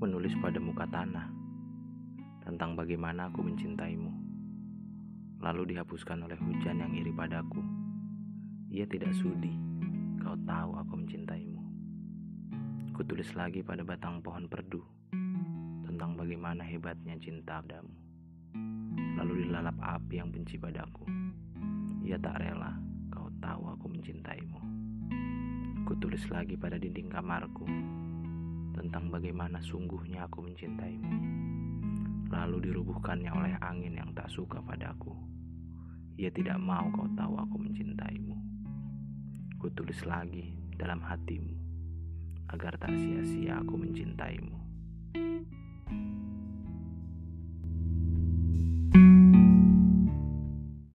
menulis pada muka tanah tentang bagaimana aku mencintaimu. Lalu dihapuskan oleh hujan yang iri padaku. Ia tidak sudi, kau tahu aku mencintaimu. Kutulis lagi pada batang pohon perdu tentang bagaimana hebatnya cinta padamu. Lalu dilalap api yang benci padaku. Ia tak rela, kau tahu aku mencintaimu. Kutulis lagi pada dinding kamarku tentang bagaimana sungguhnya aku mencintaimu. Lalu dirubuhkannya oleh angin yang tak suka padaku. Ia tidak mau kau tahu aku mencintaimu. Kutulis lagi dalam hatimu agar tak sia-sia aku mencintaimu.